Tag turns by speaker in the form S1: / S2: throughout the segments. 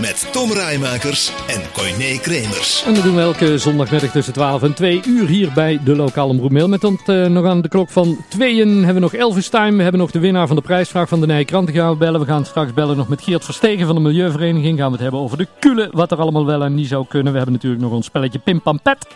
S1: Met Tom Rijmakers en Coyne Kremers.
S2: En dat doen we elke zondagmiddag tussen 12 en 2 uur hier bij de lokale omroep. Met uh, nog aan de klok van 2 hebben we nog Elvis Time. We hebben nog de winnaar van de prijsvraag van de Nijkranten gaan we bellen. We gaan straks bellen nog met Geert Verstegen van de Milieuvereniging. Gaan we het hebben over de kule, wat er allemaal wel en niet zou kunnen. We hebben natuurlijk nog ons spelletje Pim Pam Pet.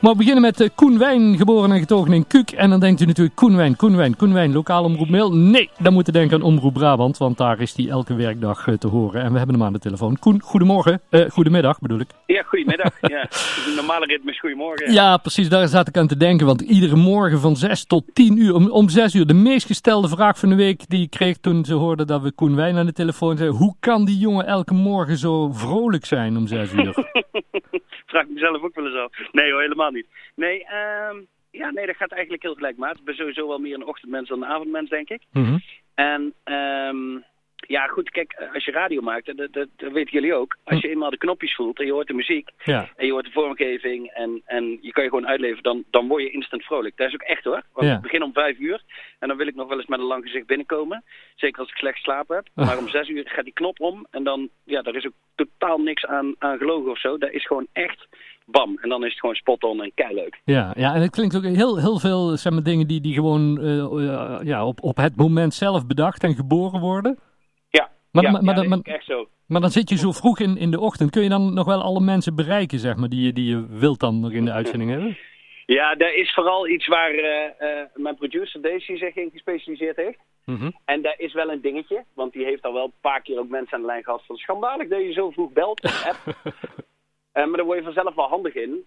S2: Maar we beginnen met uh, Koen Wijn, geboren en getogen in Kuuk. En dan denkt u natuurlijk Koen Wijn, Koen Wijn, Koen Wijn, lokale omroep Mail. Nee, dan moet u denken aan Omroep Brabant, want daar is hij elke werkdag uh, te horen. En we hebben hem aan de telefoon. Koen, goedemorgen. Uh, goedemiddag bedoel ik.
S3: Ja, goedemiddag. ja. De normale ritme is goedemorgen.
S2: Ja, precies. Daar zat ik aan te denken. Want iedere morgen van 6 tot 10 uur, om, om 6 uur, de meest gestelde vraag van de week die ik kreeg toen ze hoorden dat we Koen Wijn aan de telefoon zeiden. Hoe kan die jongen elke morgen zo vrolijk zijn om 6 uur?
S3: Vraag ik mezelf ook wel eens af. Nee hoor, helemaal niet. Nee, um, ja, nee, dat gaat eigenlijk heel gelijk maat. Ik ben sowieso wel meer een ochtendmens dan een avondmens, denk ik.
S2: Mm -hmm.
S3: En um, ja, goed, kijk, als je radio maakt, dat, dat, dat weten jullie ook. Als je eenmaal de knopjes voelt en je hoort de muziek
S2: ja.
S3: en je hoort de vormgeving en, en je kan je gewoon uitleveren, dan, dan word je instant vrolijk. Dat is ook echt hoor. Want
S2: Ja.
S3: ik begin om vijf uur en dan wil ik nog wel eens met een lang gezicht binnenkomen. Zeker als ik slecht slapen heb. Maar om zes uur gaat die knop om en dan, ja, daar is ook totaal niks aan, aan gelogen of zo. Dat is gewoon echt bam. En dan is het gewoon spot-on en keileuk.
S2: Ja, ja, en het klinkt ook heel, heel veel zeg maar, dingen die, die gewoon uh, uh, ja, op, op het moment zelf bedacht en geboren worden. Maar,
S3: ja,
S2: maar, maar,
S3: ja,
S2: dan-
S3: dat
S2: maar,
S3: is echt zo.
S2: maar dan zit je zo vroeg in, in de ochtend. Kun je dan nog wel alle mensen bereiken, zeg maar, die, je- die je wilt dan nog in de uitzending hebben?
S3: Ja, dat is vooral iets waar eh, eh, mijn producer Daisy zich in gespecialiseerd heeft.
S2: Mhm.
S3: En dat is wel een dingetje, want die heeft al wel een paar keer ook mensen aan de lijn gehad van schandalig dat je zo vroeg belt. App. Eh, maar daar word je vanzelf wel handig in.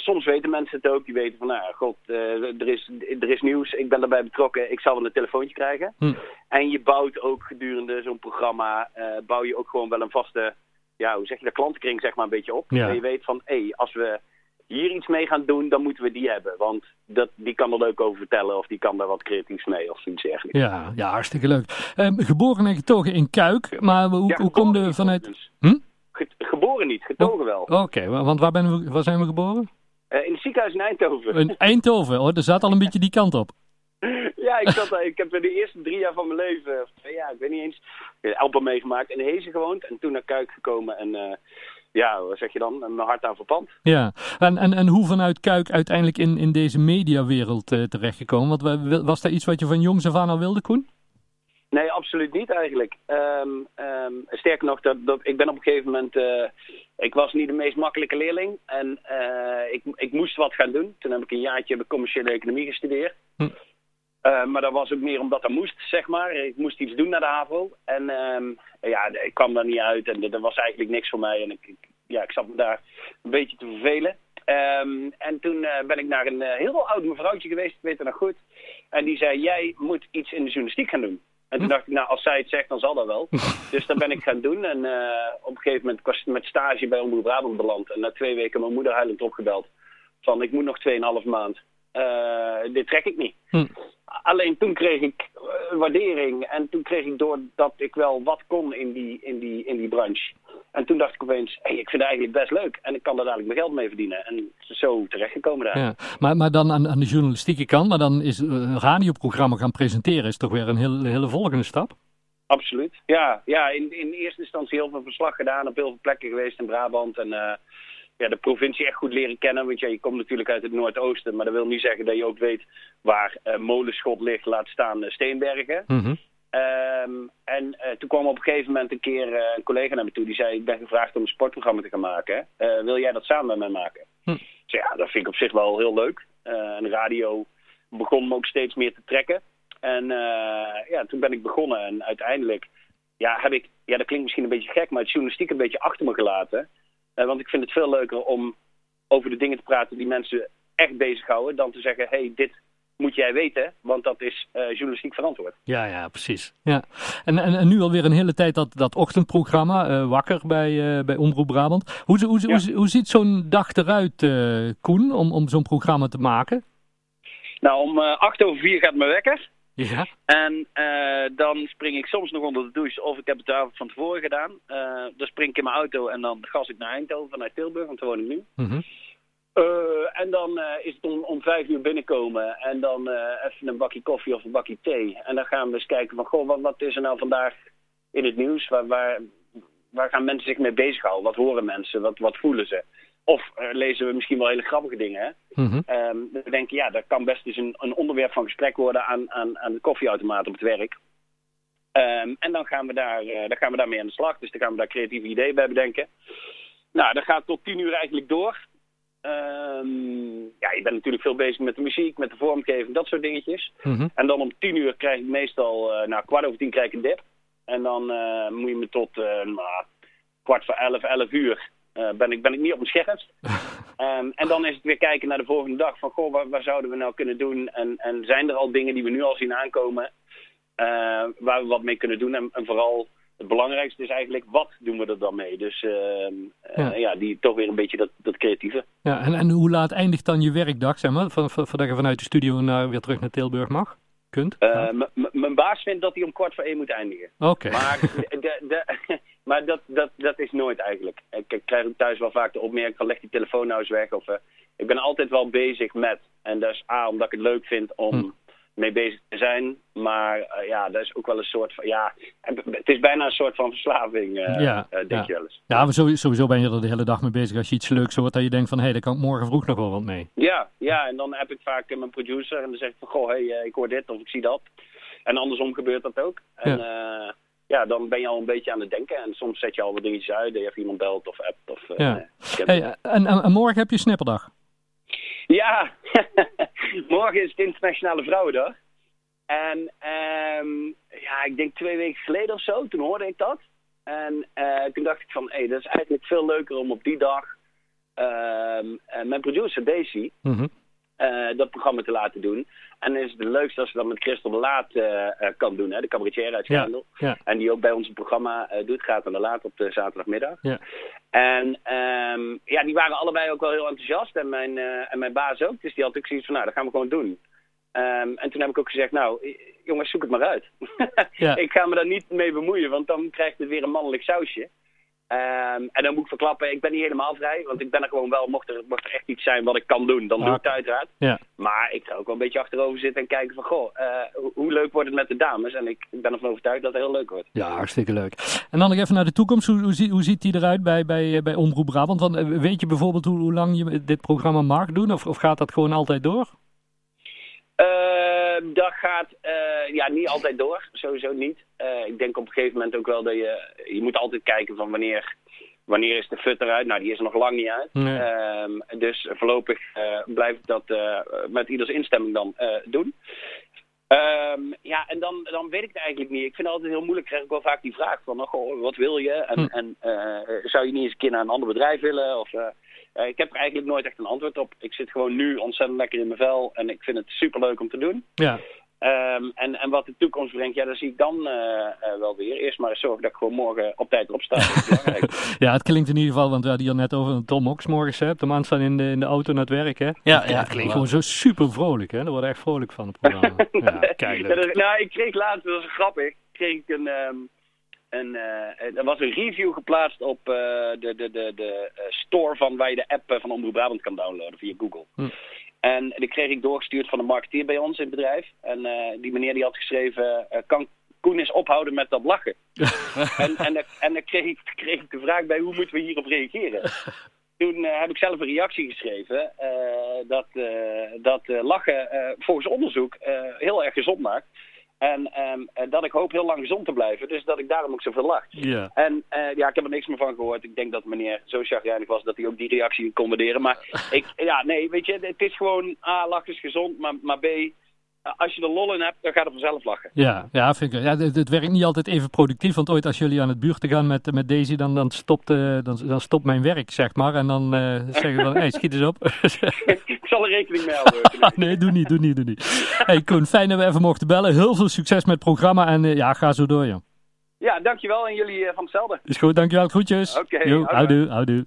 S3: En soms weten mensen het ook, die weten van, nou god, eh, er, is, er is nieuws, ik ben erbij betrokken, ik zal wel een telefoontje krijgen.
S2: Hm.
S3: En je bouwt ook gedurende zo'n programma, eh, bouw je ook gewoon wel een vaste, ja, hoe zeg je dat, klantenkring zeg maar een beetje op.
S2: Ja.
S3: Je weet van, hé, hey, als we hier iets mee gaan doen, dan moeten we die hebben. Want dat, die kan er leuk over vertellen of die kan daar wat creatiefs mee of iets dergelijks.
S2: Ja, ja, hartstikke leuk. Ehm, geboren en getogen in Kuik, maar hoe,
S3: Ja,
S2: hoe kom je vanuit...
S3: overigens.
S2: Hm?
S3: Ge- geboren niet, getogen wel.
S2: Oké, wa- want waar, ben we, waar zijn we geboren?
S3: Eh, in het ziekenhuis in Eindhoven.
S2: In Eindhoven, hoor. Er zat al een beetje die kant op.
S3: ja, ik, zat, daar- ik heb de eerste drie jaar van mijn leven, of twee jaar, ik weet niet eens, eh, Alpen meegemaakt. In Hezen gewoond en toen naar Kuik gekomen. En eh, ja, wat zeg je dan? Mijn hart aan verpand.
S2: Ja, en, en, en hoe vanuit Kuik uiteindelijk in, in deze mediawereld eh, terechtgekomen? Want wa- wa- was dat iets wat je van jongs af aan al wilde, Koen?
S3: Nee, absoluut niet eigenlijk. Ehm, ehm, sterker nog, dat, dat, ik ben op een gegeven moment... eh, ik was niet de meest makkelijke leerling. En eh, ik, ik moest wat gaan doen. Toen heb ik een jaartje commerciële economie gestudeerd.
S2: Hm.
S3: Eh, maar dat was ook meer omdat dat moest, zeg maar. Ik moest iets doen naar de HAVO. En ehm, ja, ik kwam daar niet uit. En dat was eigenlijk niks voor mij. En ik, ik- ja, ik zat me daar een beetje te vervelen. En toen ben ik naar een heel oud mevrouwtje geweest. Ik weet het nog goed. En die zei, jij moet iets in de journalistiek gaan doen. En toen dacht ik, nou, als zij het zegt, dan zal dat wel. dus dat ben ik gaan doen. En eh, op een gegeven moment was ik met stage bij Omroep Brabant beland. En na twee weken mijn moeder huilend opgebeld. Van, ik moet nog 2,5 maand. Eh, dit trek ik niet.
S2: Hm.
S3: Alleen toen kreeg ik eh, waardering. En toen kreeg ik door dat ik wel wat kon in die, in die, in die branche. En toen dacht ik opeens, hey, ik vind het eigenlijk best leuk. En ik kan daar dadelijk mijn geld mee verdienen. En zo terechtgekomen daar.
S2: Ja. Maar, maar dan aan, aan de journalistieke kant, maar dan is een radioprogramma gaan presenteren, is toch weer een heel, hele volgende stap?
S3: Absoluut. Ja, ja in, in eerste instantie heel veel verslag gedaan. Op heel veel plekken geweest in Brabant. En eh, ja, de provincie echt goed leren kennen. Want ja, je komt natuurlijk uit het Noordoosten. Maar dat wil niet zeggen dat je ook weet waar eh, Molenschot ligt. Laat staan eh, Steenbergen.
S2: Mhm.
S3: Ehm, en eh, toen kwam op een gegeven moment een keer een collega naar me toe. Die zei, ik ben gevraagd om een sportprogramma te gaan maken. Wil jij dat samen met mij maken? Zei, ja, dat vind ik op zich wel heel leuk. En radio begon me ook steeds meer te trekken. En ja, toen ben ik begonnen. En uiteindelijk ja, heb ik, ja, dat klinkt misschien een beetje gek, maar het journalistiek een beetje achter me gelaten. Eh, want ik vind het veel leuker om over de dingen te praten die mensen echt bezighouden. Dan te zeggen, hey, dit moet jij weten, want dat is eh, journalistiek verantwoord.
S2: Ja, ja, precies. Ja. En, en, en nu alweer een hele tijd dat, dat ochtendprogramma, eh, Wakker bij, eh, bij Omroep Brabant. Hoe, hoe,
S3: Ja.
S2: hoe, hoe ziet zo'n dag eruit, eh, Koen, om, om zo'n programma te maken?
S3: Nou, om eh, acht over vier gaat mijn wekker.
S2: Ja.
S3: En eh, dan spring ik soms nog onder de douche. Of ik heb het de avond van tevoren gedaan. Eh, dan spring ik in mijn auto en dan gas ik naar Eindhoven vanuit Tilburg. Want daar woon ik nu.
S2: Mhm.
S3: Eh, en dan is het om, om vijf uur binnenkomen. En dan even een bakje koffie of een bakje thee. En dan gaan we eens kijken van... Goh, wat, wat is er nou vandaag in het nieuws? Waar, waar, waar gaan mensen zich mee bezighouden? Wat horen mensen? Wat, wat voelen ze? Of eh, lezen we misschien wel hele grappige dingen, hè?
S2: Mhm.
S3: Ehm, we denken, ja, dat kan best eens een, een onderwerp van gesprek worden aan, aan, aan de koffieautomaat op het werk. Ehm, en dan gaan, we daar, eh, dan gaan we daarmee aan de slag. Dus dan gaan we daar creatieve ideeën bij bedenken. Nou, dat gaat tot tien uur eigenlijk door. Ehm, ja, je bent natuurlijk veel bezig met de muziek, met de vormgeving, dat soort dingetjes.
S2: Mhm.
S3: En dan om tien uur krijg ik meestal, eh nou, kwart over tien krijg ik een dip. En dan moet je me tot nou, kwart voor elf, elf uur ben, ik, ben ik niet op mijn scherpst. Ehm, en dan is het weer kijken naar de volgende dag. Van, goh, wat, wat zouden we nou kunnen doen? En, en zijn er al dingen die we nu al zien aankomen... eh, waar we wat mee kunnen doen? En, en vooral het belangrijkste is eigenlijk, wat doen we er dan mee? Dus ehm, eh,
S2: Ja.
S3: ja. die toch weer een beetje dat, dat creatieve.
S2: Ja, en, en hoe laat eindigt dan je werkdag, zeg maar? Van, van, voordat je vanuit de studio naar, weer terug naar Tilburg mag? Kunt?
S3: Eh,
S2: Ja.
S3: Mijn baas vindt dat hij om kwart voor één moet eindigen.
S2: Oké.
S3: Maar, de, de, maar dat, dat, dat is nooit eigenlijk. Ik, ik krijg thuis wel vaak de opmerking van leg die telefoon nou eens weg. Of, eh, ik ben altijd wel bezig met. En dat is A, omdat ik het leuk vind om
S2: Hm.
S3: mee bezig te zijn. Maar eh, ja, dat is ook wel een soort van... Ja, het is bijna een soort van verslaving, eh,
S2: Ja,
S3: denk
S2: ja.
S3: je wel eens.
S2: Ja, maar sowieso, ben je er de hele dag mee bezig. Als je iets leuks hoort, dat je denkt van... hé, hey, daar kan ik morgen vroeg nog wel wat mee.
S3: Ja, ja, en dan heb ik vaak mijn producer en dan zeg ik van... Goh, hey, ik hoor dit of ik zie dat. En andersom gebeurt dat ook. En ja. Ja, dan ben je al een beetje aan het denken. En soms zet je al wat dingetjes uit. Dat je even iemand belt of appt. Of, eh,
S2: Ja. Hey, en, en, en morgen heb je snipperdag.
S3: Ja, morgen is het Internationale Vrouwendag. En ehm, ja, ik denk twee weken geleden of zo, toen hoorde ik dat. En eh, toen dacht ik van, hé, dat is eigenlijk veel leuker om op die dag ehm, eh, mijn producer Daisy
S2: Mhm.
S3: Eh, dat programma te laten doen. En dan is het leukste als ze dat met Christel de Laat eh, eh, kan doen, hè, de cabaretier uit
S2: Ja,
S3: Schendel.
S2: ja.
S3: En die ook bij ons een programma doet, gaat aan de Laat op de zaterdagmiddag.
S2: Ja.
S3: En ehm, ja, die waren allebei ook wel heel enthousiast en mijn, en mijn baas ook. Dus die had ook zoiets van, nou, dat gaan we gewoon doen. Ehm, en toen heb ik ook gezegd, nou, jongens, zoek het maar uit.
S2: Ja.
S3: ik ga me daar niet mee bemoeien, want dan krijgt het weer een mannelijk sausje. Ehm, en dan moet ik verklappen, ik ben niet helemaal vrij, want ik ben er gewoon wel, mocht er, mocht er echt iets zijn wat ik kan doen, dan doe
S2: Ah,
S3: ik het uiteraard.
S2: Ja.
S3: Maar ik ga ook wel een beetje achterover zitten en kijken van, goh, eh, hoe, hoe leuk wordt het met de dames? En ik, ik ben ervan overtuigd dat het heel leuk wordt.
S2: Ja, hartstikke leuk. En dan nog even naar de toekomst. Hoe, hoe, zie- hoe ziet die eruit bij, bij, eh, bij Omroep Brabant? Want eh, weet je bijvoorbeeld hoe, hoe lang je dit programma mag doen? Of, of gaat dat gewoon altijd door?
S3: Dat gaat eh, ja, niet altijd door, sowieso niet. Eh, ik denk op een gegeven moment ook wel dat je... Je moet altijd kijken van wanneer, wanneer is de fut eruit. Nou, die is er nog lang niet uit.
S2: Nee.
S3: Ehm, dus voorlopig eh, blijf ik dat met ieders instemming dan doen. Ehm, ja, en dan, dan weet ik het eigenlijk niet. Ik vind het altijd heel moeilijk. Krijg ik wel vaak die vraag van, oh, goh, wat wil je? En,
S2: Hm.
S3: en zou je niet eens een keer naar een ander bedrijf willen? Of, eh, eh, ik heb er eigenlijk nooit echt een antwoord op. Ik zit gewoon nu ontzettend lekker in mijn vel. En ik vind het superleuk om te doen.
S2: Ja,
S3: Ehm, en, en wat de toekomst brengt, ja, dat zie ik dan eh, eh, wel weer. Eerst maar eens zorgen dat ik gewoon morgen op tijd erop sta. Dat is belangrijk.
S2: ja het klinkt in ieder geval, want we hadden hier net over Tom Ox morgens, hè, op de man staan in de, in de auto naar het werk. Hè?
S4: Ja,
S2: het
S4: ja,
S2: klinkt gewoon zo super vrolijk. Hè? Daar word echt vrolijk van, het programma. Ja, kijk
S3: Ja,
S2: leuk.
S3: dat- nou, ik kreeg laatst, dat was grappig, kreeg ik een, ehm, een, eh, er was een review geplaatst op eh, de, de, de, de eh, store van waar je de app van Omroep Brabant kan downloaden via Google.
S2: Hm.
S3: En die kreeg ik doorgestuurd van een marketeer bij ons in het bedrijf. En die meneer die had geschreven, kan Koen eens ophouden met dat lachen? en en, daar- en dan kreeg ik, kreeg ik de vraag bij, hoe moeten we hierop reageren? Toen heb ik zelf een reactie geschreven dat, dat lachen volgens onderzoek heel erg gezond maakt. En ehm, eh, dat ik hoop heel lang gezond te blijven, dus dat ik daarom ook zoveel lach.
S2: Ja.
S3: En eh, ja, ik heb er niks meer van gehoord. Ik denk dat meneer zo chagrijnig was dat hij ook die reactie kon waarderen. Maar ik, ja, nee, weet je, het is gewoon, A, lachen is gezond, maar, maar B, als je er lol in hebt, dan gaat er vanzelf lachen.
S2: Ja, ja, vind ik, ja het, het werkt niet altijd even productief. Want ooit als jullie aan het buurten gaan met, met Daisy, dan, dan, stopt, eh, dan, dan stopt mijn werk, zeg maar. En dan eh, zeggen we van, hé, schiet eens op.
S3: ik zal er rekening mee houden.
S2: Ah, nee, doe niet, doe niet, doe niet. Hey Koen, fijn dat we even mochten bellen. Heel veel succes met het programma en eh, ja, ga zo door, joh.
S3: Ja, dankjewel en jullie van hetzelfde.
S2: Is goed, dankjewel. Groetjes.
S3: Oké, houdoe.
S2: houdoe, houdoe.